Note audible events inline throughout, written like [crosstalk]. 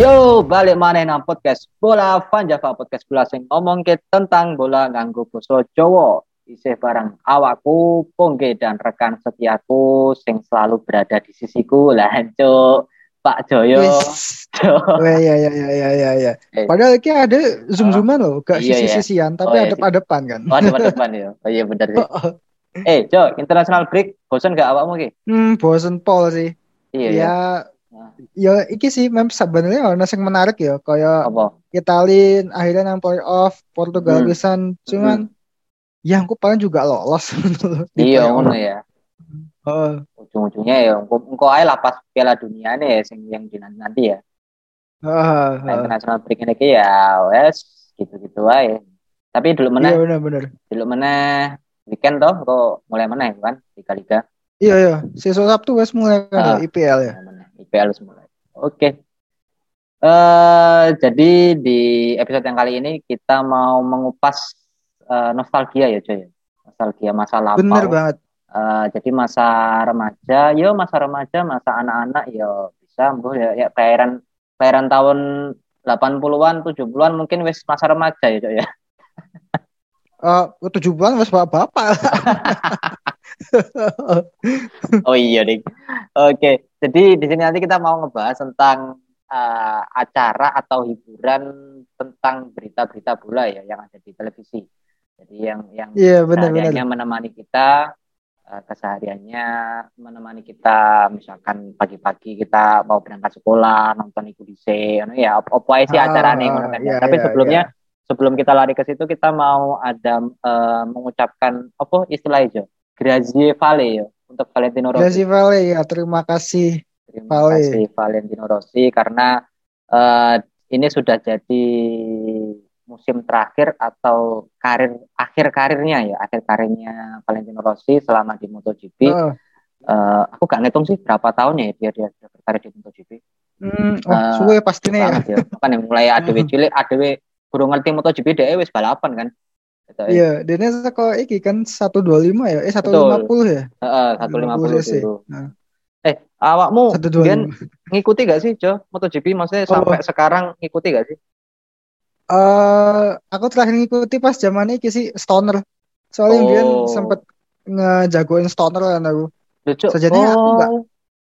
Yo, balik mana nang podcast bola Van Java podcast bola sing ngomong ke tentang bola nganggo basa Jawa. Isih barang awakku, Pongge dan rekan setiaku sing selalu berada di sisiku lah, Cuk. Pak Joyo. Oh, iya iya iya iya iya iya. Eh. Padahal iki ada zoom-zooman loh, gak Iya, iya. sisi-sisian, Oh, tapi iya. adep-adepan kan. Oh, depan depan ya. Oh iya bener sih. Eh, Jo, international break, bosan gak awakmu ki? Hmm, bosen pol sih. Iya ya. Ya, ya iki sih mem sebenarnya ono sing menarik ya, kayak Apa? Itali akhirnya nang playoff, Portugal Hmm. pisan, cuman yang aku paling juga lolos [laughs] Iya ngono ya. Heeh. Ujung-ujungnya ya engko ae lah pas Piala Dunia nih sing yang nanti ya. Heeh, Nah, heeh. international break ini ya wes gitu-gitu aja. Tapi dulu Iya meneh, bener-bener. dulu meneh weekend toh kok mulai meneh kan liga-liga. Iya iya, sesuk Sabtu wes mulai Ah. ada IPL ya. Mulai meneh. IPL mulai. Oke. Eh jadi di episode yang kali ini kita mau mengupas eh, nostalgia ya Joy. Nostalgia masa lampau. Bener banget. Eh, jadi masa remaja, yo masa remaja, masa anak-anak yo bisa mbah ya, ya kelahiran kelahiran tahun 80-an, 70-an mungkin wis masa remaja ya, Cok, ya. Eh, tujuh bulan wes bapak-bapak. [laughs] [laughs] Oh iya, Dik. Oke, jadi di sini nanti kita mau ngebahas tentang eh, acara atau hiburan tentang berita-berita bola ya yang ada di televisi. Jadi yang yang Iya bener-bener. kesehariannya menemani kita eh, kesehariannya menemani kita misalkan pagi-pagi kita mau berangkat sekolah nonton iku ngono ya op- opo sih Ah, acarane ngono kan. iya, Tapi iya, sebelumnya sebelum kita lari ke situ kita mau ada eh, mengucapkan apa istilah itu? Grazie Vale ya untuk Valentino Rossi. Grazie Vale ya, terima kasih. Terima Vale. kasih Valentino Rossi karena eh, ini sudah jadi musim terakhir atau karir akhir karirnya ya akhir karirnya Valentino Rossi selama di MotoGP. Heeh. Eh, aku gak ngitung sih berapa tahunnya ya dia dia, dia berkarir di MotoGP. Hmm, oh, Eh, suwe pastinya ya. Ya. Kan yang mulai [laughs] ADW cilik, ADW kurang ngerti MotoGP dia wis balapan kan. Iya, dene kok iki kan 125 ya, eh 150 ya. Heeh, 150 sih. dulu. Nah. Eh, awakmu 125. Bian ngikuti gak sih, Jo? MotoGP maksudnya Oh. sampai sekarang ngikuti gak sih? Eh, aku terakhir ngikuti pas zaman iki sih Stoner. Soalnya Oh. Bian sempet ngejagoin Stoner kan aku. Lucu. Sejatinya aku nggak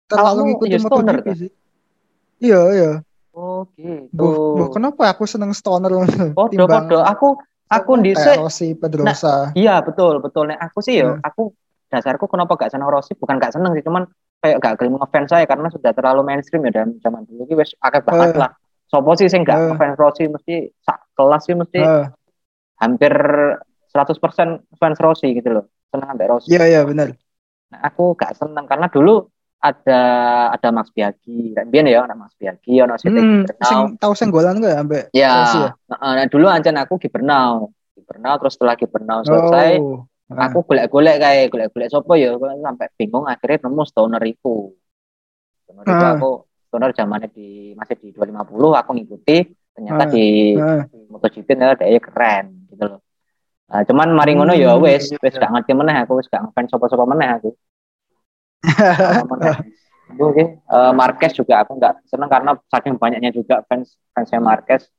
Terlalu Kamu ngikutin ya Stoner, MotoGP kan? sih. Iya, iya. Oh, gitu. Buh, kenapa aku seneng Stoner Podo, timbang podo. Aku aku dhisik Rossi, Pedrosa. Iya betul betul nek aku sih yo Hmm. aku dasarku kenapa gak seneng Rossi bukan gak seneng sih cuman kayak gak gelem ngefans saya karena sudah terlalu mainstream ya dan zaman dulu ki wis akeh banget Eh. lah. Sopo sih sing gak ngefans Rossi mesti sak kelas sih mesti Heeh. hampir 100% fans Rossi gitu loh. Seneng sampai Rossi. Iya, iya benar. Nah, aku gak seneng karena dulu ada ada Max Biaggi. Biyen ya ada Max Biaggi, ono Siti Hmm, Gibernau. sing tahu senggolan ambek Ya, Rossi ya? heeh, nah, dulu ancen aku Gibernau. Gibernau terus setelah Gibernau selesai Oh. Aku golek-golek kayak golek-golek sopo ya sampai bingung akhirnya nemu stoner iku stoner itu Ah. aku stoner zamannya di masih di 250 aku ngikuti ternyata Ah. di Heeh. MotoGP ternyata dia keren gitu loh Nah, cuman mari ngono ya Hmm, wes wes gak ngerti meneh aku wes gak ngefans sopo-sopo meneh aku. Itu, [laughs] oke. Eh, Marquez juga aku nggak seneng karena saking banyaknya juga fans fansnya Marquez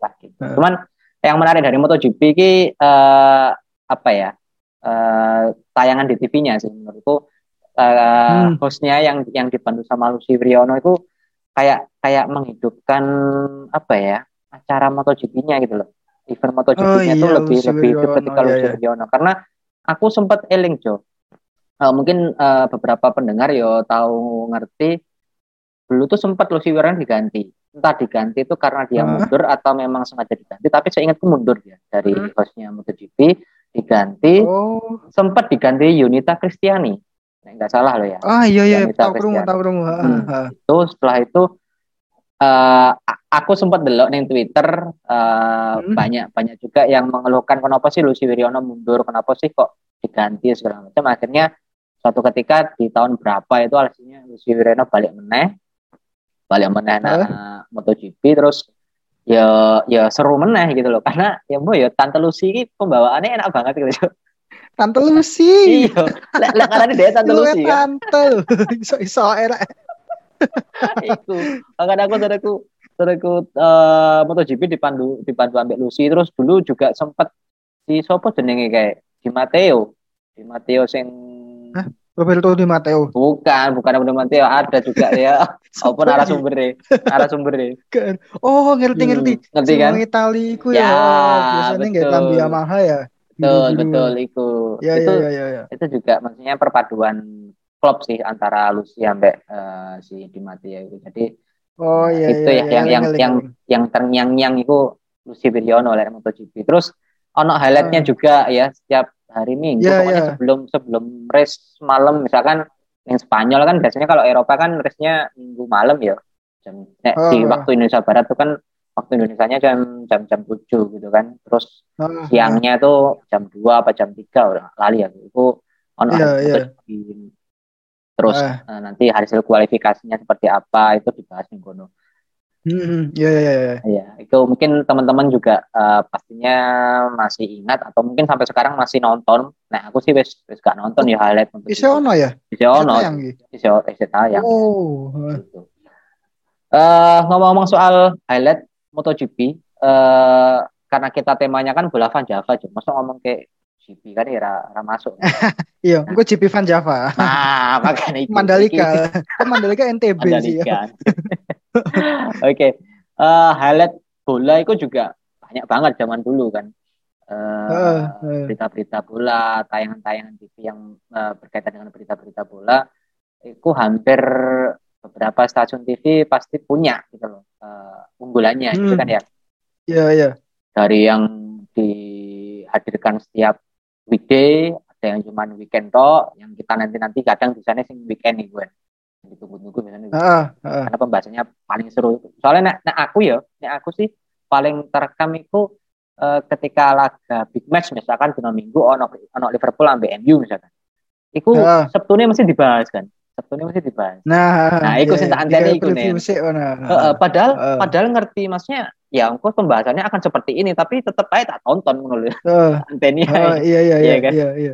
lah gitu. Hmm. Cuman yang menarik dari MotoGP ini eh, apa ya? eh, tayangan di TV-nya sih menurutku eh, Hmm. hostnya yang yang dibantu sama Lucy Wriono itu kayak kayak menghidupkan apa ya acara MotoGP-nya gitu loh. Event MotoGP-nya Oh iya, lebih Lucy lebih hidup ketika iya, Lucy iya. Karena aku sempat eling Jo. Eh, mungkin eh, beberapa pendengar yo tahu ngerti dulu tuh sempat Lucy Wriono diganti entah diganti itu karena dia Hah? mundur atau memang sengaja diganti tapi saya ingatku mundur dia dari Hmm. hostnya MotoGP diganti Oh. sempat diganti Yunita Kristiani Nah, nggak salah loh ya Ah iya iya, tahu Christian. tahu krungu. Heeh, Hmm. itu setelah itu eh, a- aku sempat delok nih Twitter eh, Hmm. banyak banyak juga yang mengeluhkan kenapa sih Lucy Wiryono mundur kenapa sih kok diganti segala macam akhirnya suatu ketika di tahun berapa itu alhasilnya Lucy Wiryono balik meneh balik meneh nah, MotoGP terus ya ya seru meneh gitu loh karena ya mbok ya Tante Lucy ini pembawaannya enak banget gitu Tante Lucy. iya lek karena dia Tante Lu Lucy kan tante. [laughs] Iso iso era. [laughs] Iku. Makanya aku saudaraku saudaraku uh, MotoGP dipandu dipandu ambek Lucy terus dulu juga sempet si sopo jenenge kayak di Matteo. Di Matteo sing Hah? Roberto Di Matteo. Bukan, bukan Roberto Di Matteo, ada juga ya. [laughs] Apa narasumber narasumber Oh, ngerti ngerti. Hmm, ngerti kan? Semua Itali ku ya. Ya, Oh, biasanya nggak Yamaha ya. Betul, betul itu. Ya, itu ya, ya, ya. itu juga maksudnya perpaduan klub sih antara Lucy sampai eh, si Di Matteo itu. Jadi Oh iya itu iya. ya, yang- yang- ngeling, yang- yang terngiang-ngiang itu Lucy Wiryono oleh MotoGP. Terus ono highlightnya Hmm. juga ya setiap hari Minggu Ya, pokoknya ya. sebelum sebelum race malam misalkan yang Spanyol kan biasanya kalau Eropa kan race-nya minggu malam ya. Jam nek Oh, di oh. waktu Indonesia Barat tuh kan waktu Indonesianya jam jam jam 7 gitu kan. Terus Ah, siangnya tuh jam 2 apa jam 3 udah lali ya. Itu hari iya. MotoGP. Terus Ah. eh, nanti hasil kualifikasinya seperti apa itu dibahas di kono. Hmm, iya iya iya. Iya, itu mungkin teman-teman juga eh, pastinya masih ingat atau mungkin sampai sekarang masih nonton. Nah, aku sih wis wis gak nonton ya highlight untuk Bisa ono ya? Bisa ono. Gi? Bisa bisa tayang. Oh. Gitu. Eh, ngomong-ngomong soal highlight MotoGP, eh karena kita temanya kan bola Van Java, cuma masa ngomong ke GP kan ya ra, masuk. [laughs] Iya, gue GP Van Java. Nah, makanya itu. Mandalika. Kan Mandalika NTB sih ya. [laughs] Mandalika. [laughs] Oke, Eh, highlight bola itu juga banyak banget zaman dulu kan. Eh, Heeh, heeh. berita-berita bola, tayangan-tayangan TV yang eh, berkaitan dengan berita-berita bola, itu hampir beberapa stasiun TV pasti punya gitu loh eh, unggulannya gitu Hmm. kan ya. Iya iya. Dari yang dihadirkan setiap weekday, ada yang cuma weekend toh, yang kita nanti-nanti kadang di sana sing weekend nih gue. Ditunggu-tunggu misalnya Heeh, heeh. karena pembahasannya paling seru. Soalnya nek, nek aku ya, nek aku sih paling terekam itu eh, ketika laga big match misalkan dino minggu ono ono Liverpool ambil MU misalkan. Iku Heeh. Sabtunya mesti dibahas kan. Sabtunya mesti dibahas. Nah, Nah, iku iya, sing tak anteni iku, sih, ono. Heeh, padahal Heeh. padahal ngerti maksudnya ya engko pembahasannya akan seperti ini tapi tetep aja tak tonton ngono lho. [laughs] Anteni ae. iya iya Iya iya kan? iya iya.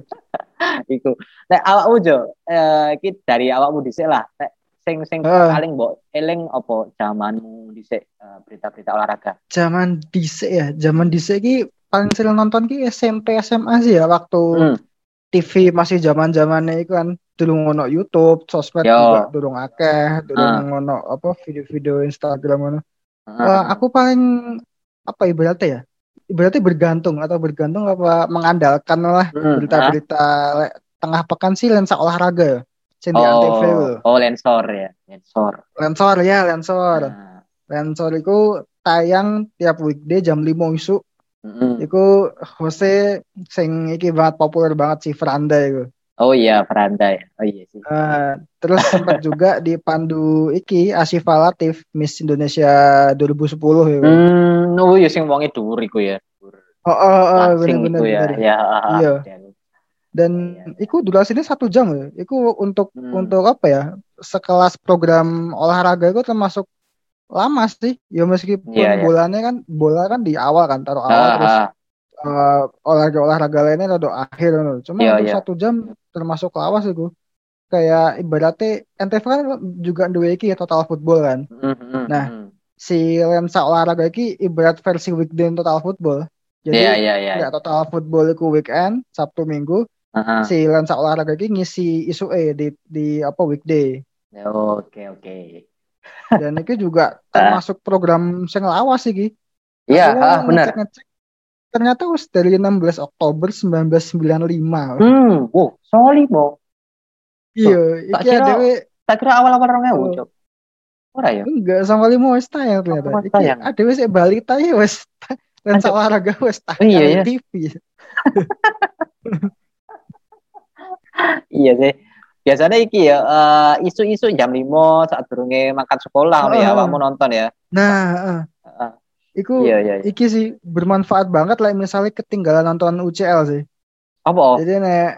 [laughs] iku. Nek awakmu Jo, eh iki dari awakmu dhisik lah. Nek sing sing Heeh. paling mbok eling apa zamanmu dhisik eh, berita-berita olahraga. Zaman dhisik ya, zaman dhisik ki paling sering nonton ki SMP SMA sih ya waktu Hmm. TV masih zaman-zamannya itu kan dulu ngono YouTube, sosmed Yo. juga durung akeh, durung Ah. ngono apa video-video Instagram ngono. Heeh. Wah, aku paling apa ibaratnya ya? Ibaratnya bergantung atau bergantung apa mengandalkan lah Hmm, berita-berita le- tengah pekan sih lensa olahraga ya. Ah. Antv Oh, lho. oh lensor ya, lensor. Lensor ya, lensor. Nah, Lensor itu tayang tiap weekday jam 5 isu. mm-mm. Iku hostnya sing iki banget populer banget si Franda itu. Oh iya, Veranda ya. Oh iya sih. Eh, terus sempat juga dipandu iki Asifa Latif Miss Indonesia 2010 ya. Hmm, oh iya sing wonge dhuwur iku ya. Dhuwur. Oh, oh, oh, iku ya. bener. Ya, Iya. ya. Dan Iya, iku durasinya satu jam ya. Iku untuk Hmm. untuk apa ya? Sekelas program olahraga itu termasuk lama sih. Ya meskipun Iya, iya. bolanya kan bola kan di awal kan taruh awal Ah, terus ah. Eh, olahraga-olahraga lainnya taruh akhir gitu. Cuma untuk iya. satu jam termasuk lawas itu. Kayak ibaratnya NTV kan juga duwe iki ya total football kan. Mm, mm, Nah. Si lensa olahraga iki ibarat versi weekday total football. Jadi Iya, iya, iya. nggak total football itu weekend, Sabtu Minggu, Ah, ah. si lensa olahraga ini ngisi isu e di di apa weekday Oke, oke. dan itu juga [laughs] termasuk program sing lawas sih. Iya, ah, benar. ngecek-ngecek, ternyata wis dari 16 Oktober 1995 Hmm, wow, soli mo. iya tak iki kira- adewe Tak kira awal-awal orang Oh. Cok. Ora ya? enggak sama lima wis tayang ternyata Oh, iki tayang. adewe sik balita ya wis Aduh. olahraga wis tayang Iya, di ya. TV Iya sih. Biasanya iki ya eh, isu-isu jam 5 saat durunge makan sekolah ngono ya Oh. awakmu nonton ya. nah eh. Iku Iya, iya, iya. iki sih bermanfaat banget lah misalnya ketinggalan nonton UCL sih Apa? Jadi nek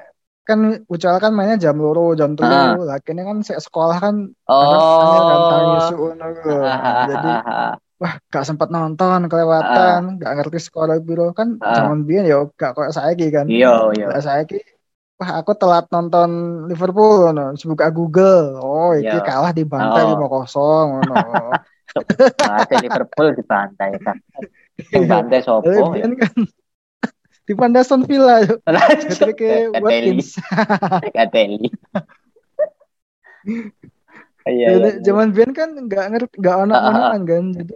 kan UCL kan mainnya jam loro, jam Ah. telu. Lah kene kan sek sekolah kan Oh. anak kan tangi isu ngono ku. Ah, ah, Jadi ah, ah, ah. wah gak sempat nonton kelewatan, gak ngerti sekolah biro kan Ah. biyen ya gak koyo saiki kan. Iya, iya. Lah saiki wah aku telat nonton Liverpool no. buka Google oh iki Iya. kalah di bantai Oh. lima kosong no. [laughs] Ada Liverpool dibantai kan. Sing bantai sopo ya. Kan di Pandason Villa. Patrick. Watkins. Gateli. Iya. Iya. Zaman Bian kan nggak ngerti nggak Ah, ah, ah. menengan kan. Jadi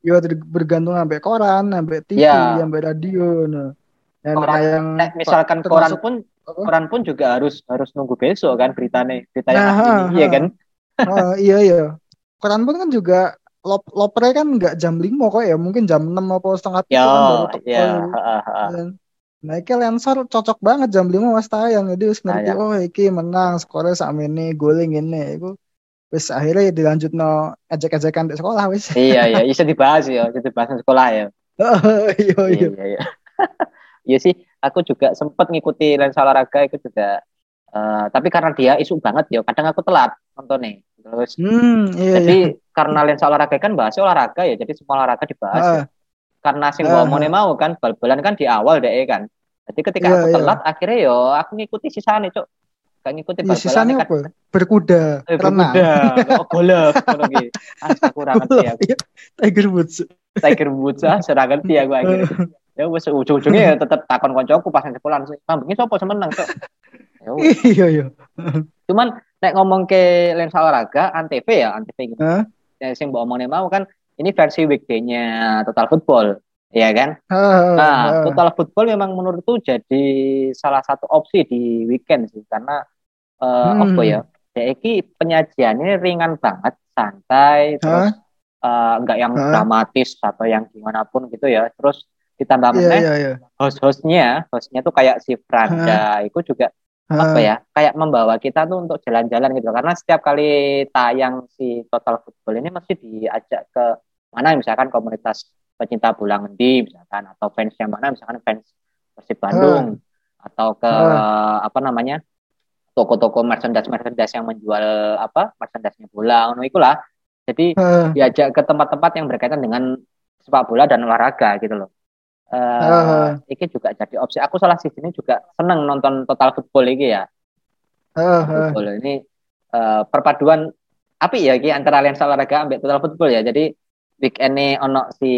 ya bergantung sampai koran, sampai TV, sampai radio no. Dan Koran, yang misalkan koran pun koran pun juga harus harus nunggu besok kan beritanya berita yang Nah, ini, iya kan? Oh, iya iya. Koran pun kan juga lop loper kan nggak jam 5 kok ya, mungkin jam 6 apa setengah Ya, tujuh kan baru teko. ya, Nah, iki Lensor cocok banget jam 5 mas tayang. Jadi wis ngerti oh iki menang skornya sama ini, golin ini. Iku wis akhirnya dilanjut no ejek-ejekan di sekolah wis. Iya, iya, bisa [laughs] dibahas ya, bisa dibahas di sekolah ya. [laughs] Iya iya. Iya, iya, [laughs] iya. Sih, aku juga sempat ngikuti lensa olahraga itu juga. eh, tapi karena dia isu banget ya, kadang aku telat nontonnya. Terus Hmm, iya jadi iya. Karena lensa olahraga kan bahasnya olahraga ya, jadi semua olahraga dibahas. ya. Ah, Karena sing Ah, ngomongnya mau kan bal-balan kan di awal deh kan. Jadi ketika Iya, aku iya. telat akhirnya yo aku ngikuti sisanya, Cuk. Gak ngikuti iya, bal-balan kan. apa? Berkuda, Eh, renang. berkuda, oh, golf, ngono ki. Ah, [laughs] aku ora ngerti aku. Iya, Tiger Woods. Tiger Woods ah, ora ngerti aku akhirnya. [laughs] Ya wis ujung-ujungnya ya tetep takon koncoku pas nang sekolah. Mambengnya sapa semenang, Cuk? Ya. Iya iya. Cuman nek ngomong ke lensa olahraga Antv ya, Antv gitu. Ya, sing mbok omongnya mau kan ini versi weekday-nya Total Football. Iya kan? Ah, Nah, ah. Total Football memang menurutku jadi salah satu opsi di weekend sih karena eh, Hmm. apa ya? Ya iki penyajiannya ringan banget, santai, terus eh, enggak yang Hah? dramatis atau yang gimana pun gitu ya. Terus ditambah meneh iya iya. host-hostnya, hostnya tuh kayak si Franda, itu juga apa Ah, ya? Kayak membawa kita tuh untuk jalan-jalan gitu. Karena setiap kali tayang si Total Football ini mesti diajak ke mana misalkan komunitas pecinta bola ngendi misalkan atau fans yang mana misalkan fans Persib Bandung atau ke apa namanya toko-toko merchandise merchandise yang menjual apa merchandise-nya bola ngono ikulah. Jadi ah, diajak ke tempat-tempat yang berkaitan dengan sepak bola dan olahraga gitu loh Eh, Ah. ini juga jadi opsi aku salah sih ini juga seneng nonton total football ini ya ah, ah. football ini eh, perpaduan api ya iki antara lensa olahraga ambek total football ya jadi weekend ini ono si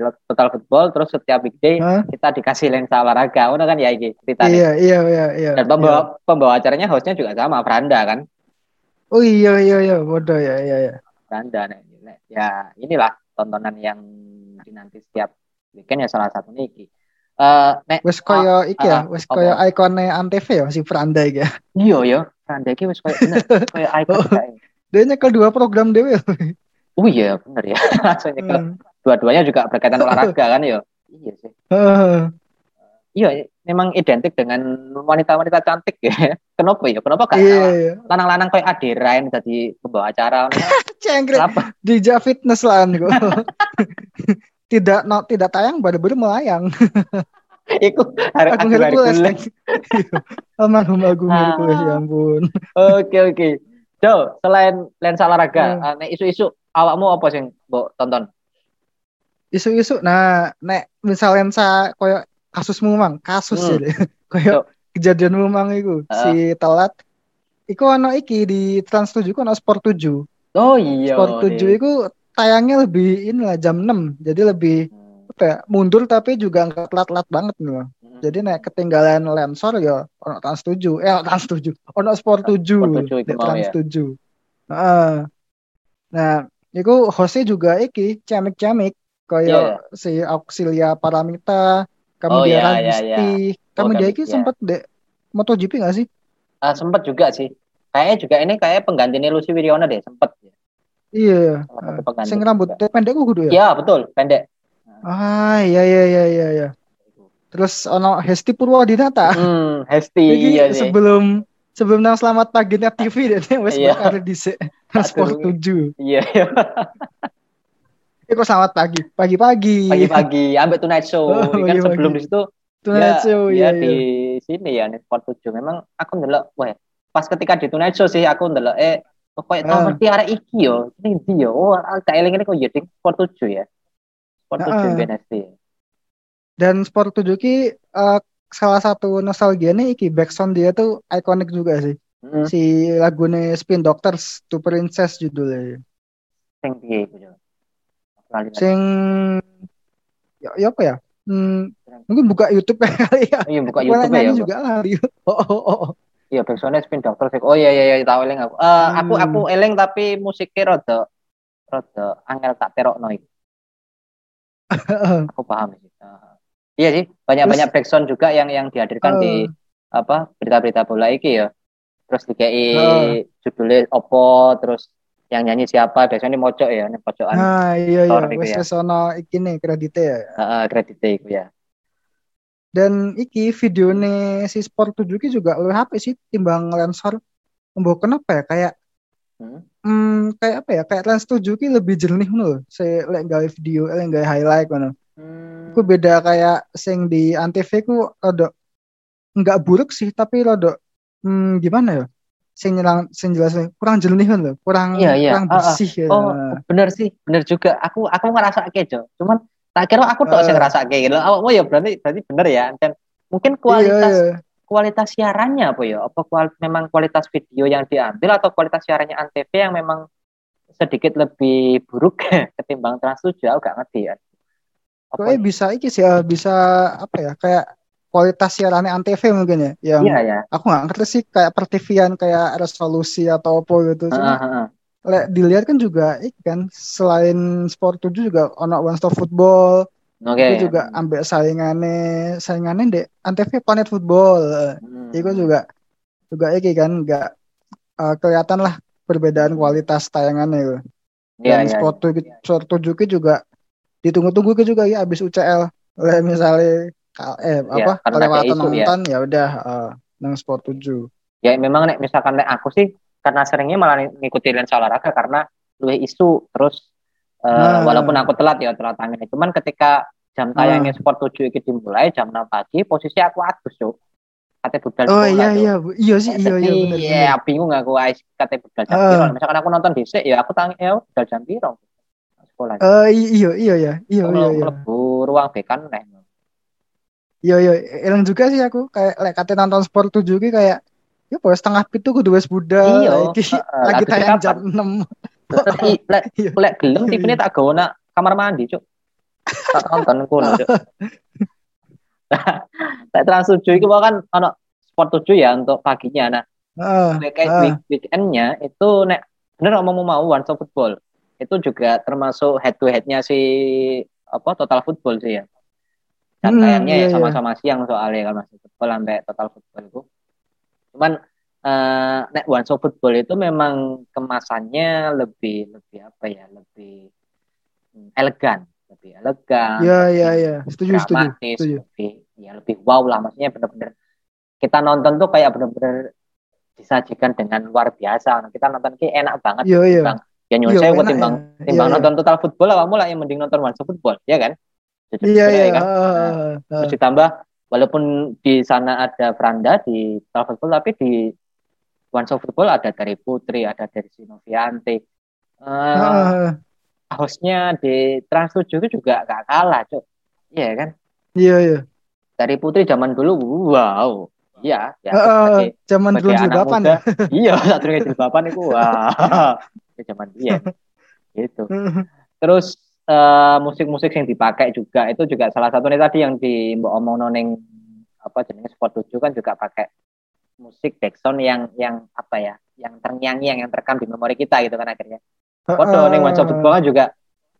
total football terus setiap weekday Hah? kita dikasih lensa olahraga ngono kan ya iki ceritanya Iya iya iya iya. dan pembawa pembawa acaranya hostnya juga sama Franda kan Oh iya iya iya, bodoh ya iya iya. Franda nek- ya inilah tontonan yang dinanti setiap weekend ya salah satu niki eh nek Wes koyo iki ya, wes apa? koyo ikone Antv ya si Franda iki ya. iya ya Franda iki wis koyo bener [laughs] koyo icon Oh. Dia nyekel dua program dewe. oh iya bener ya [laughs] langsung nyekel Hmm. dua-duanya juga berkaitan olahraga kan ya iya sih Ah, iya memang identik dengan wanita-wanita cantik ya kenapa ya kenapa gak Iya iya. lanang-lanang kayak Adirain jadi pembawa acara [laughs] Cengkrik di Fitness lah. Tidak no, tidak tayang baru-baru melayang. [laughs] Iku hari Agung Hercules. Hercules. Almarhum Agung Ah. Hercules ya ampun. Oke oke. Jo, selain lensa olahraga, Hmm. eh, nek isu-isu awakmu apa sih mbok tonton? Isu-isu nah nek misalnya sa koyo kasusmu mang, kasus Hmm. ya. [laughs] Koyo kejadianmu mang iku Ah. si telat Iku ono iki di Trans 7 ku ono Sport 7. Oh iya. Sport 7 nih. Itu tayangnya lebih inilah jam 6. Jadi lebih Hmm. apa ya, mundur tapi juga nggak telat-telat banget nih. Bang. Hmm. Jadi nek ketinggalan Lensor ya ono Trans 7. Eh Trans 7. Ono Sport 7. Sport 7 iku di mau Trans ya. 7. Heeh. Nah, iku hostnya juga iki ciamik-ciamik Iya, kayak si Auxilia Paramita, Oh, kamu dia iya, iya, Ragusti. Kamu Oh, dia iki iya. sempet dek MotoGP gak sih? Ah, sempet juga sih. Kayaknya juga ini kayak penggantinya Lucy Wiryono deh, sempet. Iya. Uh, pengganti. sing rambutnya pendek ku kudu ya? Ya betul, pendek. Ah, iya iya iya iya iya. Terus ono Hesti Purwadinata. Hmm, Hesti [laughs] Iki iya sih. sebelum sebelum nang selamat pagi net TV deh wes Iya. bakal dhisik [laughs] Sport 7. Iya, iya. [laughs] Iku selamat pagi, pagi-pagi. pagi-pagi ambek Tonight Show. Oh, kan pagi-pagi. sebelum di situ Tonight ya, Show, ya iya di iya. sini ya nih Sport 7 memang aku ndelok wah pas ketika di Tonight Show sih aku ndelok eh kok kayak tau Ah. mesti arek iki yo ini yo oh tak eling ini kok ding Sport 7 ya Sport 7 Ah. BNST Dan Sport 7 ki salah satu nostalgia nih iki backsound dia tuh ikonik juga sih. Hmm. Si lagunya Spin Doctors to Princess judulnya. Sing piye iku yo? Sing ya, ya apa ya? Hmm, mungkin buka YouTube [laughs] kali ya. Oh, iya buka YouTube ya. Juga lari. [laughs] Oh, oh, oh. Iya, backsoundnya spin doctor. Oh iya iya iya tahu eling aku. Eh aku Hmm. aku eling tapi musiknya rada rada angel tak terokno iki. [laughs] Aku paham sih. Eh, iya sih, banyak-banyak backsound juga yang yang dihadirkan di Eh, apa berita-berita bola iki ya. Terus dikei Eh. judulnya opo, terus yang nyanyi siapa, biasanya ini mocok ya, ini pocokan Nah, iya iya, wes ya. wes ono iki nih kreditnya ya. Heeh, kreditnya iku ya. Dan iki videonya si Sport 7 ki juga lebih HP sih timbang Lensor. Mbok kenapa ya kayak Hmm. hmm, kayak apa ya? Kayak Lens 7 ki lebih jernih ngono. Saya lek gawe video, lek gawe highlight ngono. Hmm. Ku beda kayak sing di Antv ku rada nggak buruk sih, tapi rada hmm, gimana ya? Sing nyelang sing jelas kurang jernih loh, kurang Iya, iya. kurang Ah, ah. bersih ya. Oh, bener sih, bener juga. Aku aku ngerasa Jo. Cuman tak kira aku tok Eh. sing ngerasa gitu. Oh, ya berarti berarti bener ya. Dan mungkin Iya, kualitas iya. kualitas siarannya apa ya? Apa kual- memang kualitas video yang diambil atau kualitas siarannya Antv yang memang sedikit lebih buruk [laughs] ketimbang Trans 7? Aku gak ngerti ya. Apa Kayaknya bisa iki sih ya, bisa apa ya? Kayak kualitas siarannya Antv mungkin ya, yang Iya ya. aku nggak ngerti sih kayak pertivian kayak resolusi atau apa gitu. Cuma Heeh, heeh. Lek dilihat kan juga iki kan selain Sport 7 juga ono One Stop Football, Oke. itu juga ambil saingannya saingannya di Antv Planet Football. Hmm. Itu juga juga iki kan nggak eh, kelihatan lah perbedaan kualitas tayangannya itu. Iya, Dan iya. Sport 7 Sport 7 ki juga ditunggu-tunggu ki juga ya habis UCL. Lek misalnya eh Iya, apa karena kelewatan nonton ya udah eh, nang Sport 7. ya memang nek misalkan nek aku sih karena seringnya malah ngikuti lensa olahraga karena luwih isu terus eh, Nah. walaupun aku telat ya telat tangan cuman ketika jam tayangnya sport 7 iki dimulai jam 6 pagi posisi aku adus cuk kate budal Oh sekolah, iya Cuk. iya Bu. iya sih iya iya bener iya, bener. bingung aku ais kate budal jam Ah. piro misalkan aku nonton dhisik ya aku tangi ya budal jam piro sekolah Eh iya iya iya iya iya iya. mlebu ruang bekan neh Iya iya elang juga sih aku kayak lek kate nonton Sport 7 ki kayak ya pokoknya setengah pitu kudu wes budal Iya, lagi tayang jam 6. Terus i- lek [laughs] Iya. lek gelem TV-ne tak gawe nak kamar mandi, Cuk. Tak tonton kono, Cuk. [laughs] Lek trans 7 iku kan ono sport 7 ya untuk paginya. Nah, weekend Ah. week, weekendnya itu nek bener mau mau one stop football. Itu juga termasuk head to headnya si apa total football sih ya. Dan Hmm, tayangnya iya, ya iya. sama-sama siang soalnya kalau masih football sampai total football. Cuman eh nek one stop football itu memang kemasannya lebih lebih apa ya lebih hmm, elegan lebih elegan Iya lebih iya iya. Setuju setuju. dramatis setuju. lebih ya lebih wow lah maksudnya bener-bener kita nonton tuh kayak bener-bener disajikan dengan luar biasa kita nonton ki enak banget Iya iya. ya Iya, saya enak timbang ya. timbang Iya, nonton total football awakmu lah yang mending nonton one stop football ya kan Iya iya. ya kan? heeh, heeh, terus ditambah walaupun di sana ada Franda di football tapi di one stop football ada dari Putri ada dari Sinovianti Eh, Heeh, hostnya di Trans 7 itu juga gak kalah cuk. Iya kan? Iya iya. dari Putri zaman dulu wow. Iya ya Heeh, sebagai, zaman dulu muda. ya. [laughs] iya saat dulu jilbaban itu wah [laughs] itu zaman dia gitu. Terus eh, musik-musik yang dipakai juga itu juga salah satu nih tadi yang di Mbok omong noneng apa jenisnya sport 7 kan juga pakai musik backsound yang yang apa ya yang ternyanyi yang terekam di memori kita gitu kan akhirnya Foto ning WhatsApp football kan juga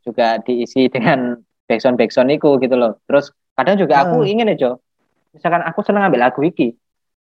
juga diisi dengan backsound backsound itu gitu loh. Terus kadang juga aku Hmm. ingin ya Jo, misalkan aku seneng ambil lagu iki,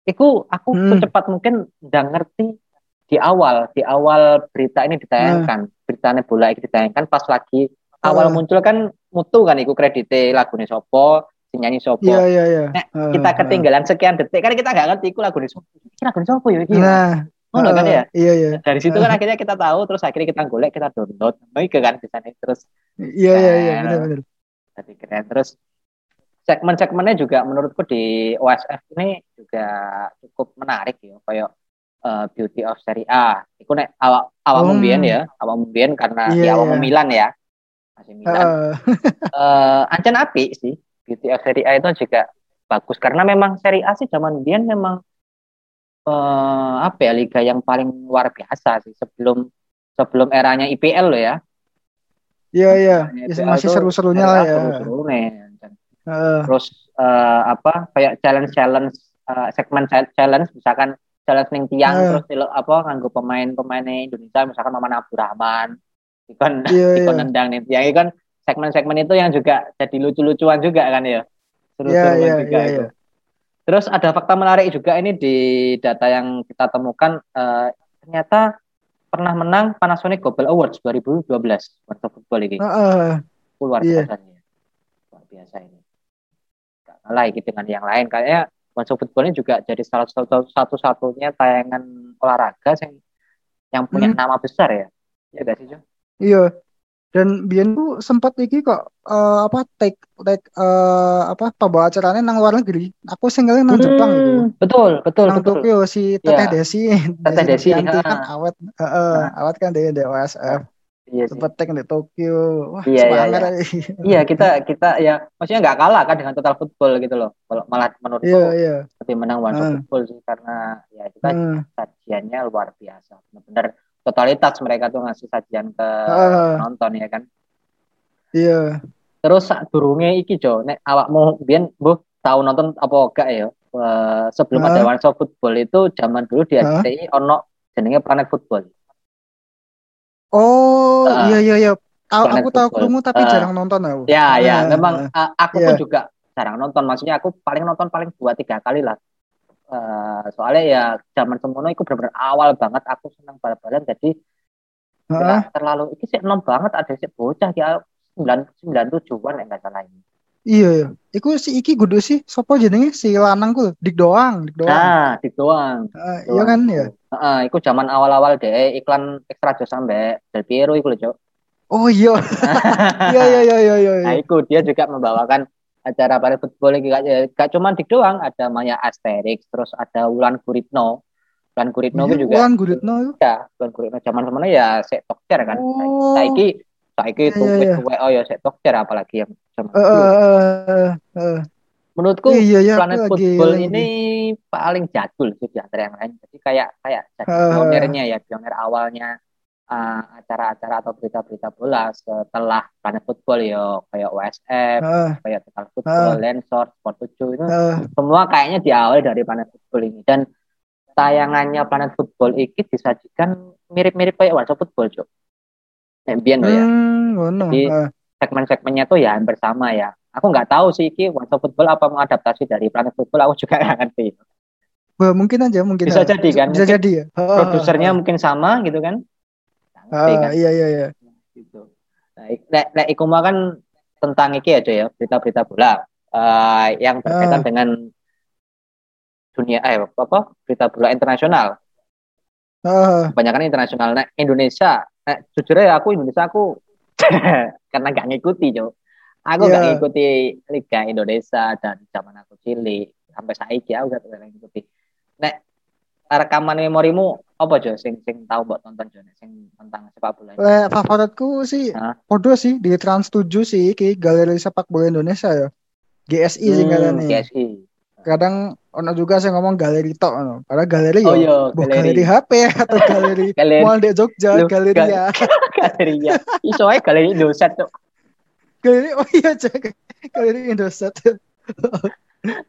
iku aku Hmm. secepat mungkin udah ngerti di awal di awal berita ini ditayangkan, beritanya bola ini ditayangkan pas lagi awal Hmm. muncul kan mutu kan iku kredite lagune sopo, si nyanyi sopo. Iya iya iya. Nek Heeh, Kita heeh. ketinggalan sekian detik kan kita nggak ngerti iku lagune sopo. Iki lagune sopo ya iki. Nah, Oh, kan ya? Iya iya. Dari situ kan akhirnya kita tahu, terus akhirnya kita golek, kita download, itu kan di sana terus Iya iya iya benar benar. jadi keren. Terus segmen-segmennya juga menurutku di OSF ini juga cukup menarik ya, kayak eh, Beauty of Serie A. Iku nek awak awak Hmm. mumbien ya, awak mumbien karena Iya, ya awak iya. Milan ya. Masih Milan. Heeh. [laughs] Eh ancen api sih. Of Serie A itu juga bagus karena memang seri A sih zaman dia memang eh, apa ya liga yang paling luar biasa sih sebelum sebelum eranya IPL loh ya. Iya iya, Ya, masih seru-serunya seri lah ya. Dan Heeh. Terus eh, apa kayak challenge challenge segmen cha- challenge misalkan challenge ning tiang Eh. terus apa nganggo pemain-pemain Indonesia misalkan Maman Abdurrahman ikon Iya, [laughs] ikon iya. nendang nih tiang itu kan segmen-segmen itu yang juga jadi lucu-lucuan juga kan ya. Seru-seruan Iya, iya, juga iya, itu. iya. Terus ada fakta menarik juga ini di data yang kita temukan eh, ternyata pernah menang Panasonic Global Awards 2012 World of Football ini. Heeh. Luar iya. biasa nih. Luar biasa ini. Gak kalah ini dengan yang lain kayaknya of Football ini juga jadi salah satu satu-satunya tayangan olahraga yang yang punya Hmm. nama besar ya. Ya gak sih, Jo? Iya. Dan Bian tuh sempat iki kok eh, apa take take eh, apa pembawa acaranya nang luar negeri. Aku single nang Jepang itu. Hmm, Betul, betul, Nang betul. Tokyo si Teteh Iya. Desi, Teteh [laughs] Desi, Novianti ha. kan awet, heeh, awet kan dia di OSF. Iya sih. Sempet take di Tokyo. Wah, Iya, iya, iya. [laughs] Iya, kita kita ya maksudnya nggak kalah kan dengan total football gitu loh. Kalau malah menurutku Iya, iya. lebih menang One Hmm. Football sih karena ya kita Hmm. sajiannya luar biasa. Benar totalitas mereka tuh ngasih sajian ke Heeh. penonton ya kan. Iya. Terus sak durunge iki Jo, nek awakmu biyen mbuh tahu nonton apa enggak ya? Eh, sebelum Hah? ada Shot Football itu zaman dulu di? RCTI ono jenenge Planet Football. Oh, Ah. iya iya iya. Planet aku tahu krungu tapi Ah. jarang nonton aku. Ya, ya, Ah, memang ah. uh, aku Iya. pun juga jarang nonton. Maksudnya aku paling nonton paling dua tiga kali lah. Eh, soalnya ya zaman semono itu benar-benar awal banget aku senang bal-balan jadi Heeh. nggak terlalu itu sih enom banget ada sih bocah ya sembilan sembilan tujuan ya nggak salah ini. Iya, iya. Iku si iki kudu sih sopo jenenge si lanang ku dik doang, dik doang. Nah, di doang. Ah, iya kan ya. Heeh, itu zaman awal-awal deh iklan ekstra jos sampai Del Piero itu loh, Cok. Oh iya. [laughs] Iya iya iya iya iya. Nah, itu dia juga membawakan acara pada football ini gak, gak cuma dik doang, ada Maya Asterix, terus ada Wulan Guritno. Wulan Guritno itu juga Wan Guritno ya, Wulan Guritno zaman semuanya ya sek tokcer kan. Oh. Saiki saiki Iya, iya. tuwek oh ya sek tokcer apalagi yang zaman Eh, eh, eh, eh. Menurutku Iya iya Planet lagi Football lagi. ini paling jadul sih di antara yang lain. Jadi kayak kayak jadi Ah. pionernya ya, pioner awalnya uh, acara-acara atau berita-berita bola setelah Planet Football ya kayak OSF, Heeh, kayak Total Football, Ah. Lensor, Sport 7 itu heeh. semua kayaknya diawali dari Planet Football ini dan tayangannya Planet Football ini disajikan mirip-mirip kayak Shot Football, Cok. Loh ya. Hmm, ngono. Jadi, Heeh. segmen-segmennya tuh ya hampir sama ya. Aku nggak tahu sih ini Shot Football apa mengadaptasi dari Planet Football, aku juga [laughs] nggak ngerti. Mungkin aja mungkin Bisa aja. jadi kan, Bisa mungkin jadi ya. Heeh, Produsernya mungkin sama gitu kan? Ngerti Heeh, kan? iya iya iya. Gitu. Nah, nek, nek kan tentang iki aja ya, berita-berita bola Eh, yang berkaitan Ah. dengan dunia eh apa berita bola internasional. Heeh. kebanyakan internasional. Nah, Indonesia, nah, jujur ya aku Indonesia aku [laughs] karena nggak ngikuti, Jo. Aku nggak Iya. ngikuti Liga Indonesia dan zaman aku cilik sampai saiki aku gak pernah ngikuti. Nek rekaman memorimu apa Jo sing sing tahu buat tonton Jo Nek, sing tentang sepak bola. Le, favoritku sih podo sih di Trans 7 sih iki Galeri Sepak Bola Indonesia ya. GSI sih Hmm, katanya. GSI. Kadang ono juga sih ngomong galeri tok ono. Padahal galeri Oh ya. Bukan galeri. galeri HP atau galeri [laughs] Galeri. mall di Jogja, Loh, galeri gal- ya. [laughs] galeri ya. Iso ae galeri Indosat tuh. galeri oh iya cek. Galeri Indosat.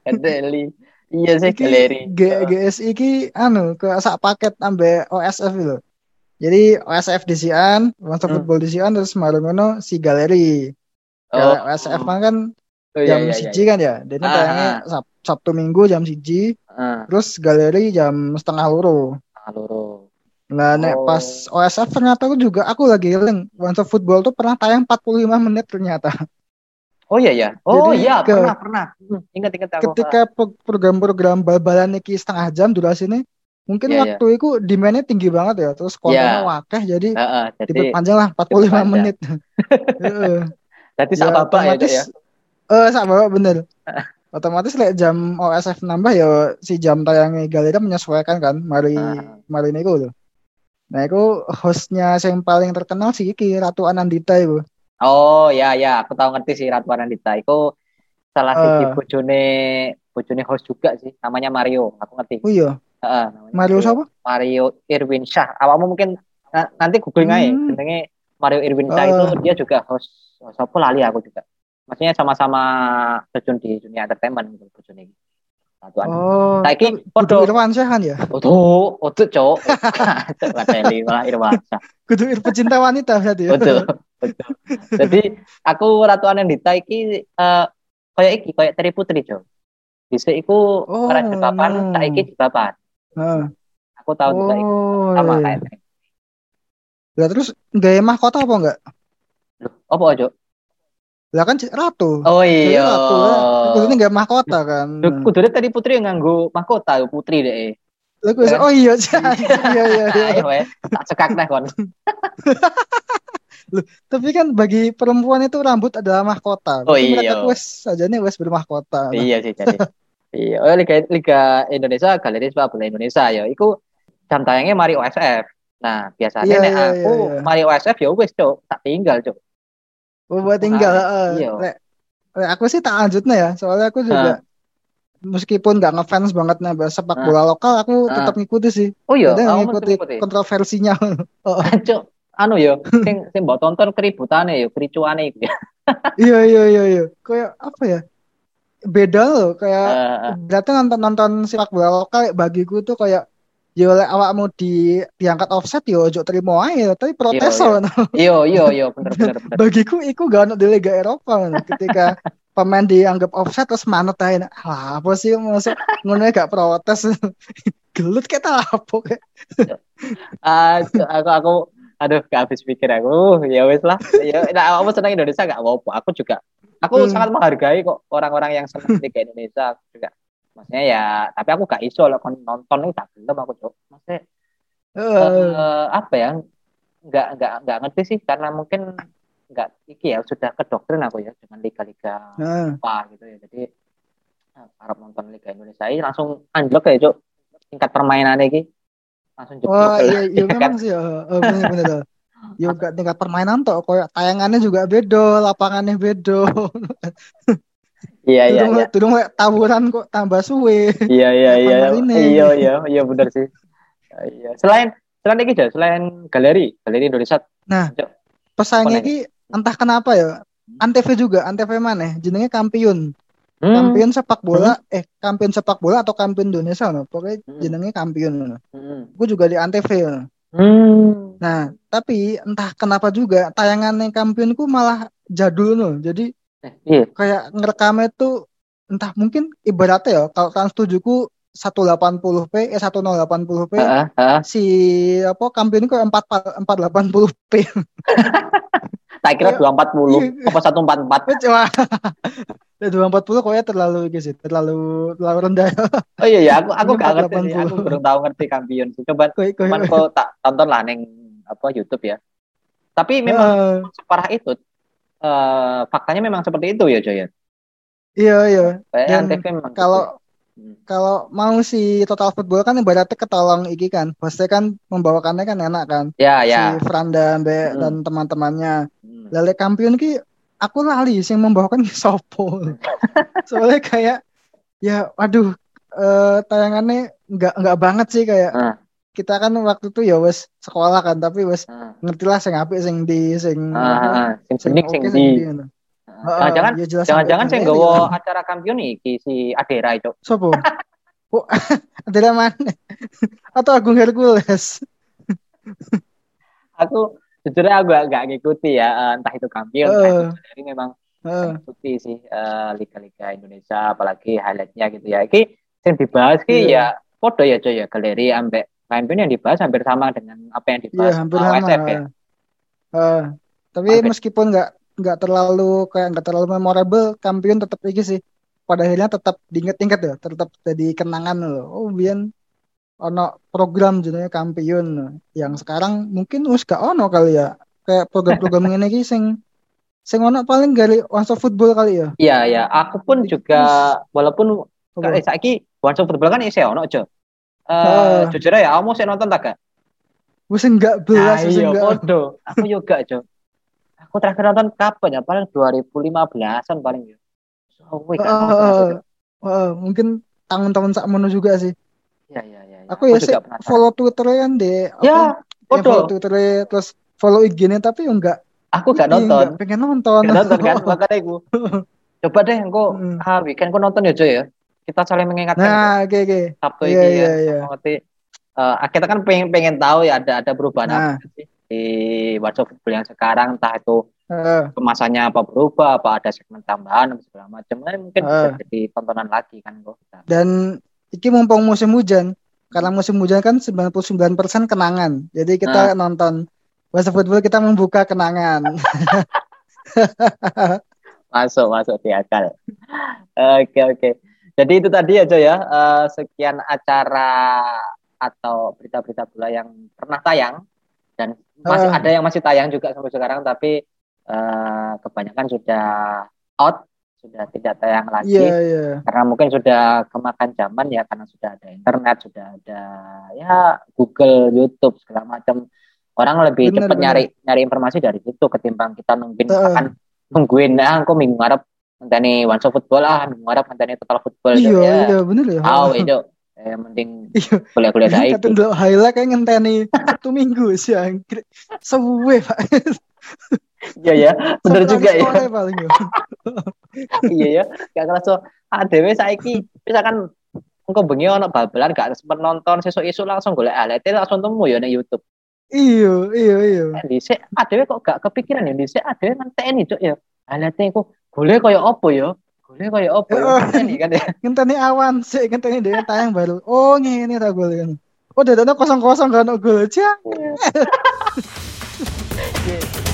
Galeri. Iya sih galeri. G- GSI iki anu ke sak paket ambe OSF itu. Jadi OSF disian, Monster Hmm. Football disian terus marung ngono si galeri. Ya, OSF mah kan Oh, iya, jam iya, iya. siji kan ya. Dan Ah, tayangnya Sab- Sabtu Minggu jam siji, Ah, terus galeri jam setengah loro. ah, loro. Nah, nek Oh. pas OSF ternyata aku juga aku lagi eling Once Football tuh pernah tayang 45 menit ternyata. [laughs] Oh iya ya. Oh Jadi iya ke- pernah pernah. Hmm, ingat ingat aku. Ketika pro- program-program bal-balan iki setengah jam durasi ini, mungkin Iya, waktu itu demandnya tinggi banget ya. Terus kontennya Iya. wakeh jadi Heeh, jadi diperpanjang lah 45 diperpanjang. menit. [laughs] Jadi Ya, sak bapak ya ya. eh sak bapak bener. otomatis lek jam OSF nambah ya si jam tayangnya galeri menyesuaikan kan mari Ah. mari niku lho. Nah, itu hostnya yang paling terkenal sih iki Ratu Anandita itu. Oh ya ya, aku tahu ngerti sih Ratu Anandita. Iku salah Eh. siji bojone bojone host juga sih, namanya Mario. Aku ngerti. Oh iya. Heeh, namanya Mario siapa? Mario Irwin Shah. Awakmu mungkin na- nanti googling aja Hmm. jenenge Mario Irwin Shah Ah. itu dia juga host host apa lali aku juga. Maksudnya sama-sama terjun di dunia entertainment gitu bojone iki. Satuan. Oh. Saiki Irwan Syah kan ya? Odo, odo cok. [laughs] Cok ngateli malah Irwan. Kudu Ir- pecinta wanita berarti ya. Betul, betul. Jadi aku Ratu Anandita iki eh kayak iki kayak Teri Putri, Jo. Bisa iku Oh, ora jebapan, no. saiki jebapan. Heeh. Aku tahu juga iku sama kayak Teri. Lah terus gaya mahkota apa enggak? Loh, apa Jo? Lah kan ratu. Oh Jadi iya. ratu lah. Kudune gaya mahkota kan. Loh, Kudune Teri Putri yang nganggo mahkota putri deh. Lah gue kan? oh iya [laughs] iya iya iya. [laughs] Weh, tak cekak nih kon. Tapi kan bagi perempuan itu rambut adalah mahkota. Oh, Berarti mereka iya. wes saja nih wes bermahkota. Nah, [laughs] Iya sih jadi. Iya, oh, Liga Liga Indonesia Galeri Sepak Bola Indonesia ya. Iku jam tayangnya Mari OSF. Nah, biasanya Iya, nek iya, aku iya, iya. Mari OSF ya wis, Cuk, tak tinggal, Cuk. Oh, buat tinggal. Lek, lek aku sih tak lanjutnya ya. Soalnya aku juga meskipun nggak ngefans banget nih sepak Ah. bola lokal, aku Ah. tetap ngikuti sih. Oh iya, aku ngikuti kontroversinya. [laughs] Oh, Cuk, anu yo, [laughs] sing sing mbok tonton keributane yo, kericuane iku ya. [laughs] iya iya iya iya. Kayak apa ya? Beda loh kayak Eh, berarti nonton nonton sepak bola lokal bagiku tuh kayak ya oleh awakmu di diangkat offset yo ojo terima aja tapi protes Iya, loh. Iya, iya, iya, bener bener bener. [laughs] bagiku iku gak ono di Liga Eropa man. ketika [laughs] pemain dianggap offset terus manut aja ah, apa sih masuk ngono gak protes [laughs] gelut kayak tak apa kayak Cuk, aku aku aduh gak habis pikir aku. Ya wis lah. Ya nah, aku senang Indonesia gak apa-apa. Aku juga aku Hmm. sangat menghargai kok orang-orang yang senang Liga Indonesia aku juga. Maksudnya ya, tapi aku gak iso loh kon nonton itu tak gelem aku, Cuk. Maksudnya Eh, eh, apa ya nggak nggak nggak ngerti sih karena mungkin nggak iki ya sudah kedoktrin aku ya dengan liga-liga nah, apa gitu ya jadi eh, harap nonton liga Indonesia ini langsung anjlok ya cuk tingkat permainan ini langsung jeblok wah iya iya kan? [laughs] memang sih oh, bener bener tuh. Yo gak tingkat permainan tuh kayak tayangannya juga bedo, lapangannya bedo. [laughs] iya iya Turun iya tawuran kok tambah suwe. iya iya iya ini. iya iya iya benar sih iya selain selain aja selain galeri galeri Indonesia Pesaingnya Apa ki entah kenapa ya. Antv juga, Antv mana? Jenenge kampiun. hmm, Kampiun sepak bola, eh kampiun sepak bola atau kampiun Indonesia no. Pokoknya Hmm. jenenge kampiun. No. hmm, Gue juga di Antv. No. hmm. Nah, tapi entah kenapa juga tayangannya kampiun ku malah jadul no. Jadi iya kayak ngerekamnya tuh entah mungkin ibaratnya ya kalau Trans 7 ku 180p eh 1080p Heeh, heeh. si apa kampiun ku 4 480p. tak kira Iya. 240 apa 144 Cuma [laughs] 240 kayaknya terlalu gitu sih, terlalu terlalu rendah. Oh iya ya, aku aku Ini gak ngerti sih. 480. Aku belum tahu ngerti kampion. Coba cuman kok tak tonton lah neng apa YouTube ya. Tapi memang Eh, separah itu eh faktanya memang seperti itu ya Joy. ya? iya iya. Dan memang Kalau gitu. Hmm. kalau mau si total football kan ibaratnya ketolong iki kan. Pasti kan membawakannya kan enak kan. ya ya. Si Franda Mbe Hmm. dan teman-temannya. Hmm. Lele kampion ki aku lali sih yang membawakan sopo. [laughs] Soalnya kayak ya waduh eh tayangannya nggak nggak banget sih kayak Ah. Kita kan waktu itu ya wes sekolah kan tapi wes Ah, ngerti lah sing apik sing di sing ah, apa, ah. Sing sing oke sing sing di. di ngono. Ah, Jangan-jangan ya jangan-jangan sampai sing ngene nggawa ya. acara kampion iki si Adera itu. Sopo? [laughs] Oh, [laughs] adalah mana? Atau Agung Hercules? Aku jujur aku gak, gak ngikuti ya eh, entah itu kampion entah Eh. itu jadi memang Heeh. ngikuti sih eh, liga-liga Indonesia apalagi highlightnya gitu ya. Iki yang dibahas ki Iya. ya podo ya coy ya galeri ambek kampion yang dibahas hampir sama dengan apa yang Iya, dibahas hampir sama sama. Ya. Eh, tapi Oke. meskipun nggak nggak terlalu kayak nggak terlalu memorable, kampion tetap iki sih. Pada akhirnya tetap diinget-inget ya, tetap jadi kenangan loh. Oh, biyen ono program jenenge kampion yang sekarang mungkin wis gak ono kali ya. Kayak program-program [laughs] ini iki sing sing ono paling dari Once Football kali ya. Iya ya, aku pun juga walaupun Apa? eh, saiki Shot Football kan isih ono jo. Eh Ah. jujur ya, kamu sih nonton tak gak? Wis enggak belas, wis iya, enggak. podo. Aku juga jo. Aku terakhir nonton kapan ya? Paling 2015-an paling ya. Wih, aku, Jo. Wah, mungkin tahun-tahun sakmono juga sih. Iya iya iya. iya. Aku ya sih follow Twitter kan deh. Ya, Apa, yang follow Podo. Twitter terus follow IG-nya tapi enggak Aku gak Iya, nonton. pengen nonton. Gak nonton kan [laughs] makanya aku. Coba deh engko Hmm. ah weekend ku nonton ya Joy ya. Kita saling mengingatkan Nah, oke oke. Sabtu Iya, ini iya, ya. iya. Ngerti. Eh, kita kan pengen pengen tahu ya ada ada perubahan Nah. apa sih di WhatsApp football yang sekarang entah itu Heeh. kemasannya apa berubah apa ada segmen tambahan segala macam Eh, mungkin bisa Ah. jadi tontonan lagi kan kok Dan iki mumpung musim hujan, karena musim hujan kan 99% kenangan. Jadi kita nonton WhatsApp football kita membuka kenangan. [laughs] masuk masuk di akal oke oke jadi itu tadi aja ya eh, sekian acara atau berita-berita bola yang pernah tayang dan masih Ah. ada yang masih tayang juga sampai sekarang tapi eh, kebanyakan sudah out sudah tidak tayang lagi Iya, iya. karena mungkin sudah kemakan zaman ya karena sudah ada internet sudah ada ya Google YouTube segala macam orang lebih Bener, cepat bener. nyari nyari informasi dari situ ketimbang kita nungguin Heeh. misalkan nungguin ah kok minggu ngarep ngenteni one shot football ah minggu ngarep ngenteni total football Iya, ya iya bener ya. tahu itu [laughs] eh, yang penting kuliah-kuliah Katen [laughs] saiki. Dulu highlight kayak ngenteni satu minggu sih anjir. Suwe, Pak. iya ya bener juga ya. ya. [laughs] iya ya gak kerasa. Adewe saiki misalkan engko bengi ono bal-balan gak sempet nonton sesuk-esuk langsung golek highlight langsung temu ya ning YouTube. Iya, iya, iya. dhisik. Adewe kok gak kepikiran ya? Dhisik adewe ngenteni cuk ya. Highlight ku golek kaya opo ya golek kaya opo ya Heeh. ngenteni kan ya [laughs] Ngenteni awan sih, ngenteni dia tayang baru. Oh, ngene ta gol kan. Oh, dadane kosong-kosong kan gol. Cang. Iya. [laughs]